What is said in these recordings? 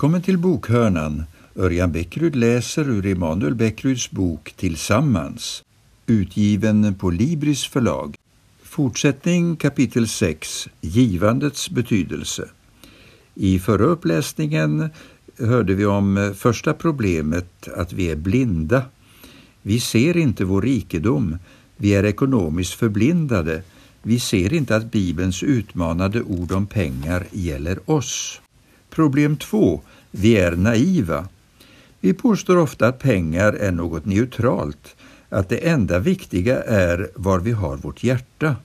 Välkommen till bokhörnan. Örjan Bäckryd läser ur Emanuel Bäckryds bok Tillsammans, utgiven på Libris förlag. Fortsättning kapitel 6, Givandets betydelse. I förra uppläsningen hörde vi om första problemet, att vi är blinda. Vi ser inte vår rikedom, vi är ekonomiskt förblindade. Vi ser inte att Bibelns utmanande ord om pengar gäller oss. Problem 2. Vi är naiva. Vi påstår ofta att pengar är något neutralt, att det enda viktiga är var vi har vårt hjärta.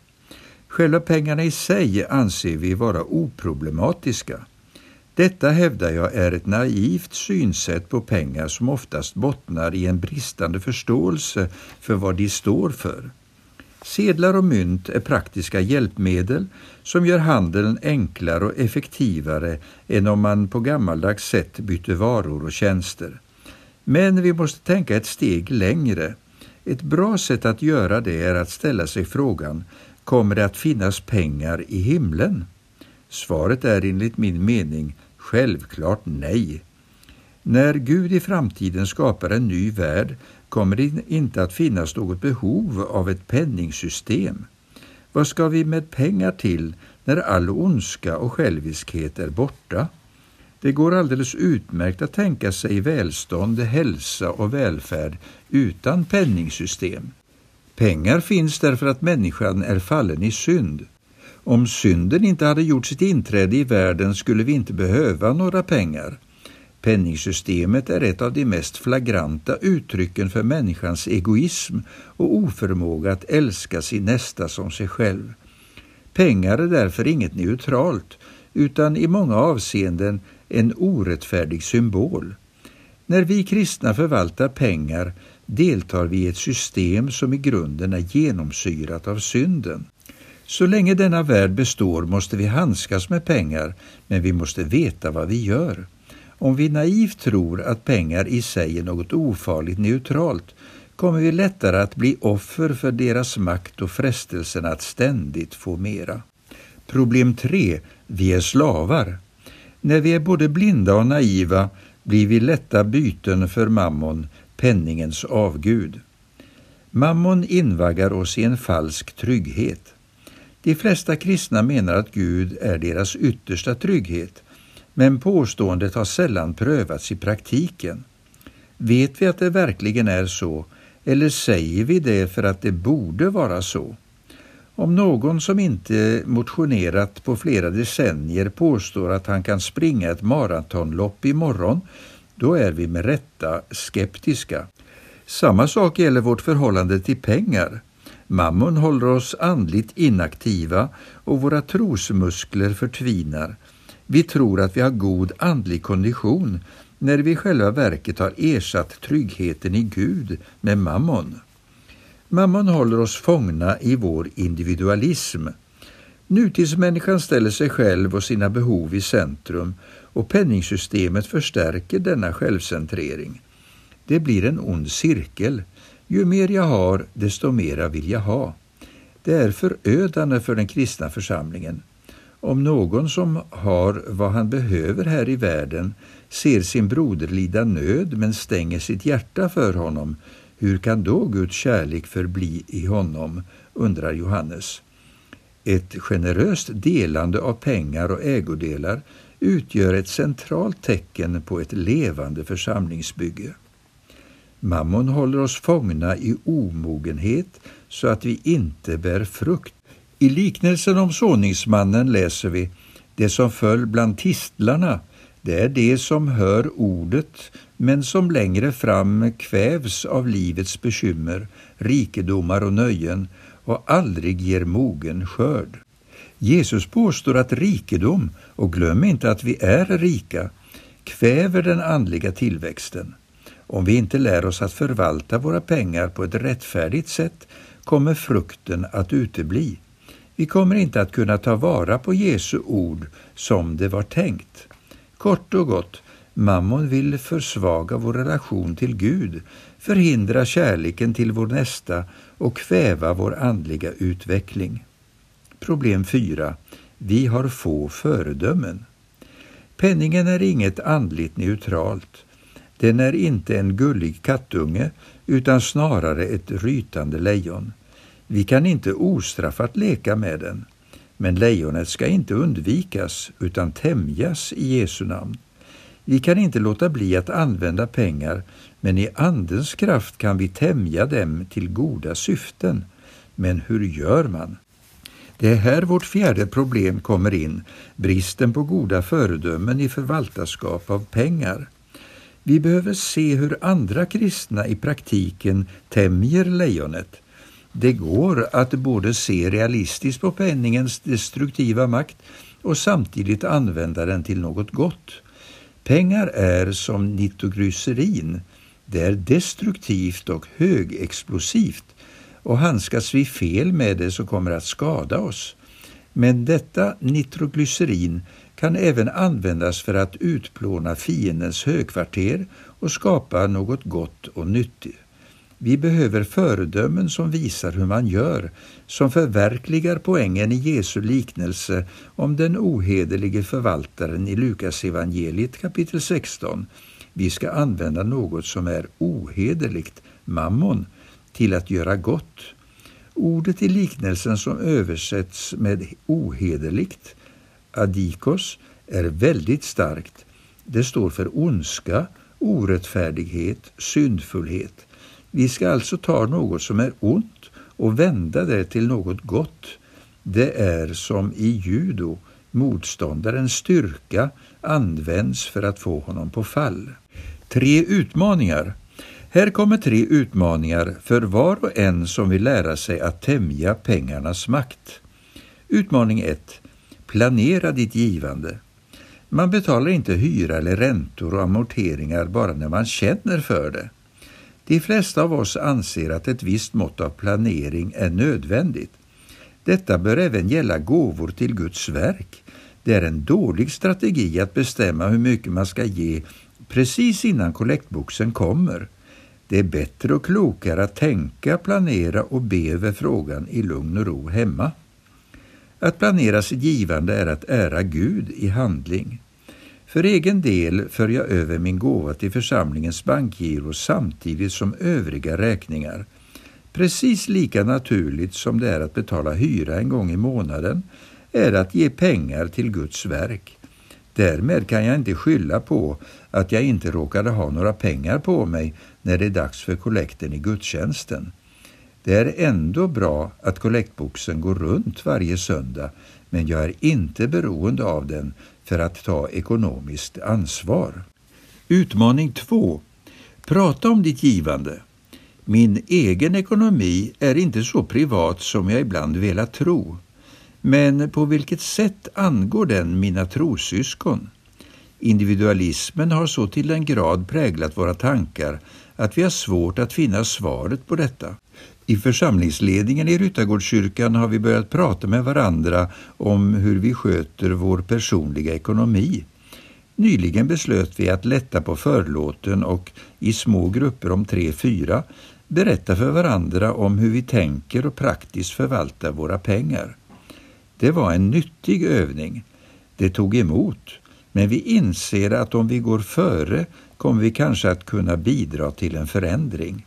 Själva pengarna i sig anser vi vara oproblematiska. Detta hävdar jag är ett naivt synsätt på pengar som oftast bottnar i en bristande förståelse för vad de står för. Sedlar och mynt är praktiska hjälpmedel som gör handeln enklare och effektivare än om man på gammaldags sätt bytte varor och tjänster. Men vi måste tänka ett steg längre. Ett bra sätt att göra det är att ställa sig frågan, kommer det att finnas pengar i himlen? Svaret är enligt min mening självklart nej. När Gud i framtiden skapar en ny värld kommer det inte att finnas något behov av ett penningsystem. Vad ska vi med pengar till när all ondska och själviskhet är borta? Det går alldeles utmärkt att tänka sig välstånd, hälsa och välfärd utan penningsystem. Pengar finns därför att människan är fallen i synd. Om synden inte hade gjort sitt inträde i världen skulle vi inte behöva några pengar. Penningsystemet är ett av de mest flagranta uttrycken för människans egoism och oförmåga att älska sin nästa som sig själv. Pengar är därför inget neutralt utan i många avseenden en orättfärdig symbol. När vi kristna förvaltar pengar deltar vi i ett system som i grunden är genomsyrat av synden. Så länge denna värld består måste vi handskas med pengar, men vi måste veta vad vi gör. Om vi naivt tror att pengar i sig är något ofarligt neutralt kommer vi lättare att bli offer för deras makt och frestelsen att ständigt få mera. Problem 3. Vi är slavar. När vi är både blinda och naiva blir vi lätta byten för mammon, penningens avgud. Mammon invaggar oss i en falsk trygghet. De flesta kristna menar att Gud är deras yttersta trygghet men påståendet har sällan prövats i praktiken. Vet vi att det verkligen är så, eller säger vi det för att det borde vara så? Om någon som inte motionerat på flera decennier påstår att han kan springa ett maratonlopp imorgon, då är vi med rätta skeptiska. Samma sak gäller vårt förhållande till pengar. Mammon håller oss andligt inaktiva och våra trosmuskler förtvinar. Vi tror att vi har god andlig kondition när vi i själva verket har ersatt tryggheten i Gud med mammon. Mammon håller oss fångna i vår individualism. Nutidsmänniskan ställer sig själv och sina behov i centrum och penningsystemet förstärker denna självcentrering. Det blir en ond cirkel. Ju mer jag har, desto mera vill jag ha. Det är förödande för den kristna församlingen. Om någon som har vad han behöver här i världen ser sin broder lida nöd men stänger sitt hjärta för honom, hur kan då Guds kärlek förbli i honom, undrar Johannes. Ett generöst delande av pengar och ägodelar utgör ett centralt tecken på ett levande församlingsbygge. Mammon håller oss fångna i omogenhet så att vi inte bär frukt. I liknelsen om såningsmannen läser vi det som föll bland tistlarna, det är det som hör ordet men som längre fram kvävs av livets bekymmer, rikedomar och nöjen och aldrig ger mogen skörd. Jesus påstår att rikedom, och glöm inte att vi är rika, kväver den andliga tillväxten. Om vi inte lär oss att förvalta våra pengar på ett rättfärdigt sätt kommer frukten att utebli. Vi kommer inte att kunna ta vara på Jesu ord som det var tänkt. Kort och gott, mammon vill försvaga vår relation till Gud, förhindra kärleken till vår nästa och kväva vår andliga utveckling. Problem 4. Vi har få föredömen. Penningen är inget andligt neutralt. Den är inte en gullig kattunge utan snarare ett rytande lejon. Vi kan inte ostraffat leka med den. Men lejonet ska inte undvikas utan tämjas i Jesu namn. Vi kan inte låta bli att använda pengar, men i Andens kraft kan vi tämja dem till goda syften. Men hur gör man? Det är här vårt fjärde problem kommer in, bristen på goda föredömen i förvaltarskap av pengar. Vi behöver se hur andra kristna i praktiken tämjer lejonet. Det går att både se realistiskt på penningens destruktiva makt och samtidigt använda den till något gott. Pengar är som nitroglycerin. Det är destruktivt och högexplosivt och handskas vi fel med det så kommer det att skada oss. Men detta nitroglycerin kan även användas för att utplåna fiendens högkvarter och skapa något gott och nyttigt. Vi behöver föredömen som visar hur man gör, som förverkligar poängen i Jesu liknelse om den ohederlige förvaltaren i Lukas evangeliet kapitel 16. Vi ska använda något som är ohederligt, mammon, till att göra gott. Ordet i liknelsen som översätts med ohederligt, adikos, är väldigt starkt. Det står för ondska, orättfärdighet, syndfullhet. Vi ska alltså ta något som är ont och vända det till något gott. Det är som i judo, motståndarens styrka används för att få honom på fall. Tre utmaningar. Här kommer tre utmaningar för var och en som vill lära sig att tämja pengarnas makt. Utmaning 1. Planera ditt givande. Man betalar inte hyra eller räntor och amorteringar bara när man känner för det. De flesta av oss anser att ett visst mått av planering är nödvändigt. Detta bör även gälla gåvor till Guds verk. Det är en dålig strategi att bestämma hur mycket man ska ge precis innan kollektboxen kommer. Det är bättre och klokare att tänka, planera och be över frågan i lugn och ro hemma. Att planera sitt givande är att ära Gud i handling. För egen del för jag över min gåva till församlingens bankgiro samtidigt som övriga räkningar. Precis lika naturligt som det är att betala hyra en gång i månaden är att ge pengar till Guds verk. Därmed kan jag inte skylla på att jag inte råkade ha några pengar på mig när det är dags för kollekten i gudstjänsten. Det är ändå bra att kollektboxen går runt varje söndag men jag är inte beroende av den för att ta ekonomiskt ansvar. Utmaning 2. Prata om ditt givande. Min egen ekonomi är inte så privat som jag ibland velat tro. Men på vilket sätt angår den mina trossyskon? Individualismen har så till den grad präglat våra tankar att vi har svårt att finna svaret på detta. I församlingsledningen i Ryttargårdskyrkan har vi börjat prata med varandra om hur vi sköter vår personliga ekonomi. Nyligen beslöt vi att lätta på förlåten och i små grupper om tre, fyra berätta för varandra om hur vi tänker och praktiskt förvaltar våra pengar. Det var en nyttig övning. Det tog emot, men vi inser att om vi går före kommer vi kanske att kunna bidra till en förändring.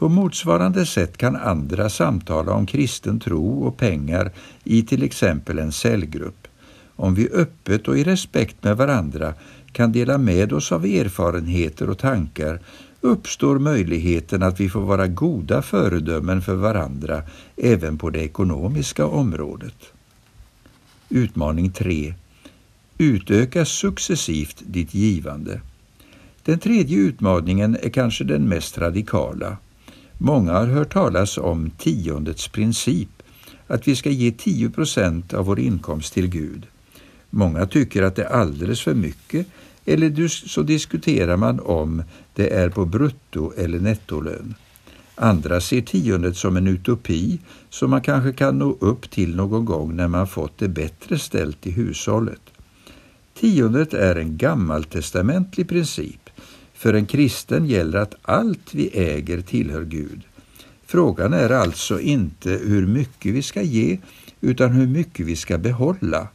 På motsvarande sätt kan andra samtala om kristen tro och pengar i till exempel en cellgrupp. Om vi öppet och i respekt med varandra kan dela med oss av erfarenheter och tankar uppstår möjligheten att vi får vara goda föredömen för varandra även på det ekonomiska området. Utmaning 3. Utöka successivt ditt givande. Den tredje utmaningen är kanske den mest radikala. Många har hört talas om tiondets princip, att vi ska ge 10 procent av vår inkomst till Gud. Många tycker att det är alldeles för mycket eller så diskuterar man om det är på brutto eller nettolön. Andra ser tiondet som en utopi som man kanske kan nå upp till någon gång när man fått det bättre ställt i hushållet. Tiondet är en gammaltestamentlig princip för en kristen gäller att allt vi äger tillhör Gud. Frågan är alltså inte hur mycket vi ska ge utan hur mycket vi ska behålla.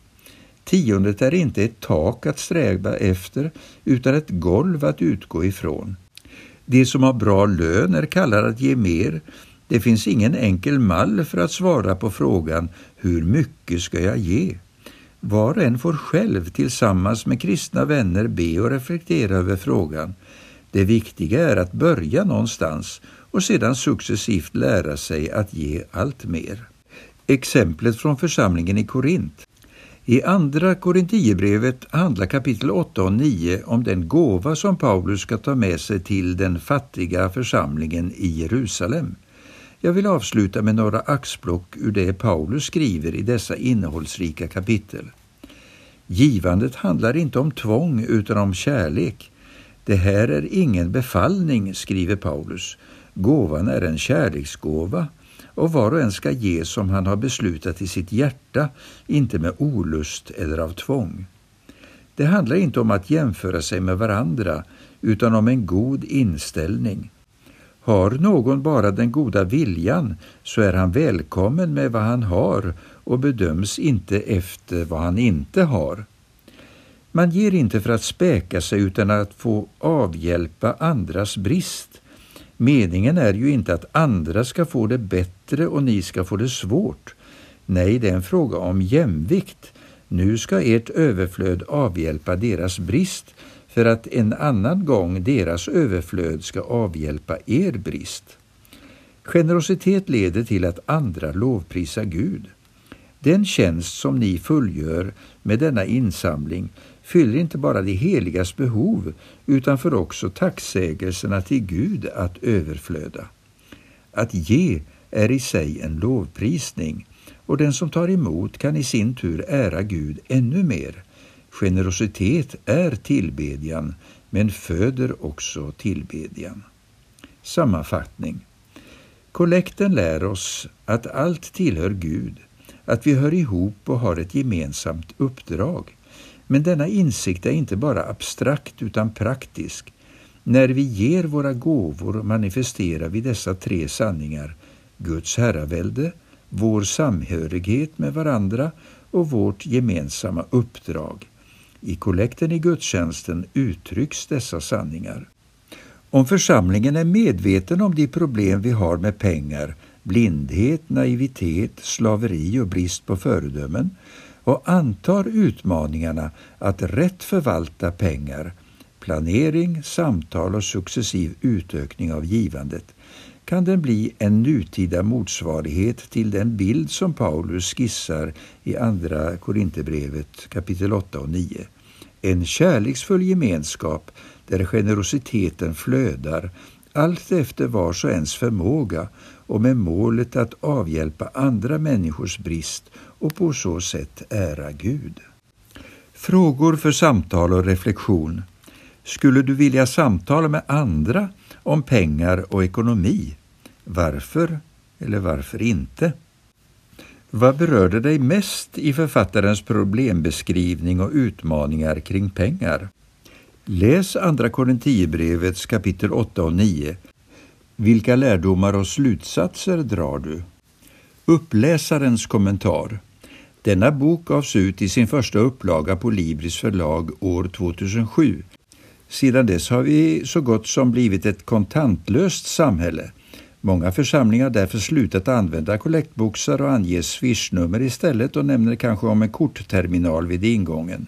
Tiondet är inte ett tak att sträva efter utan ett golv att utgå ifrån. De som har bra lön är kallade att ge mer. Det finns ingen enkel mall för att svara på frågan hur mycket ska jag ge? Var och en får själv tillsammans med kristna vänner be och reflektera över frågan. Det viktiga är att börja någonstans och sedan successivt lära sig att ge allt mer. Exemplet från församlingen i Korint. I andra Korintierbrevet handlar kapitel 8 och 9 om den gåva som Paulus ska ta med sig till den fattiga församlingen i Jerusalem. Jag vill avsluta med några axplock ur det Paulus skriver i dessa innehållsrika kapitel. Givandet handlar inte om tvång utan om kärlek. Det här är ingen befallning, skriver Paulus. Gåvan är en kärleksgåva och var och en ska ge som han har beslutat i sitt hjärta, inte med olust eller av tvång. Det handlar inte om att jämföra sig med varandra utan om en god inställning. Har någon bara den goda viljan så är han välkommen med vad han har och bedöms inte efter vad han inte har. Man ger inte för att späka sig utan att få avhjälpa andras brist. Meningen är ju inte att andra ska få det bättre och ni ska få det svårt. Nej, det är en fråga om jämvikt. Nu ska ert överflöd avhjälpa deras brist för att en annan gång deras överflöd ska avhjälpa er brist. Generositet leder till att andra lovprisar Gud. Den tjänst som ni fullgör med denna insamling fyller inte bara de heligas behov utan för också tacksägelserna till Gud att överflöda. Att ge är i sig en lovprisning och den som tar emot kan i sin tur ära Gud ännu mer. Generositet är tillbedjan men föder också tillbedjan. Sammanfattning Kollekten lär oss att allt tillhör Gud, att vi hör ihop och har ett gemensamt uppdrag. Men denna insikt är inte bara abstrakt utan praktisk. När vi ger våra gåvor manifesterar vi dessa tre sanningar, Guds herravälde, vår samhörighet med varandra och vårt gemensamma uppdrag. I kollekten i gudstjänsten uttrycks dessa sanningar. Om församlingen är medveten om de problem vi har med pengar, blindhet, naivitet, slaveri och brist på föredömen och antar utmaningarna att rätt förvalta pengar, planering, samtal och successiv utökning av givandet, kan den bli en nutida motsvarighet till den bild som Paulus skissar i Andra Korinthierbrevet kapitel 8 och 9. En kärleksfull gemenskap där generositeten flödar allt efter vars och ens förmåga och med målet att avhjälpa andra människors brist och på så sätt ära Gud. Frågor för samtal och reflektion. Skulle du vilja samtala med andra om pengar och ekonomi? Varför eller varför inte? Vad berörde dig mest i författarens problembeskrivning och utmaningar kring pengar? Läs Andra Korinthierbrevets kapitel 8 och 9. Vilka lärdomar och slutsatser drar du? Uppläsarens kommentar. Denna bok gavs ut i sin första upplaga på Libris förlag år 2007. Sedan dess har vi så gott som blivit ett kontantlöst samhälle. Många församlingar har därför slutat använda kollektboxar och anger swishnummer istället och nämner kanske om en kortterminal vid ingången.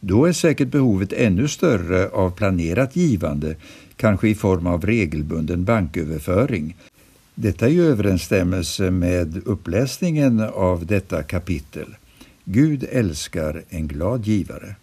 Då är säkert behovet ännu större av planerat givande, kanske i form av regelbunden banköverföring. Detta är i överensstämmelse med uppläsningen av detta kapitel. Gud älskar en glad givare.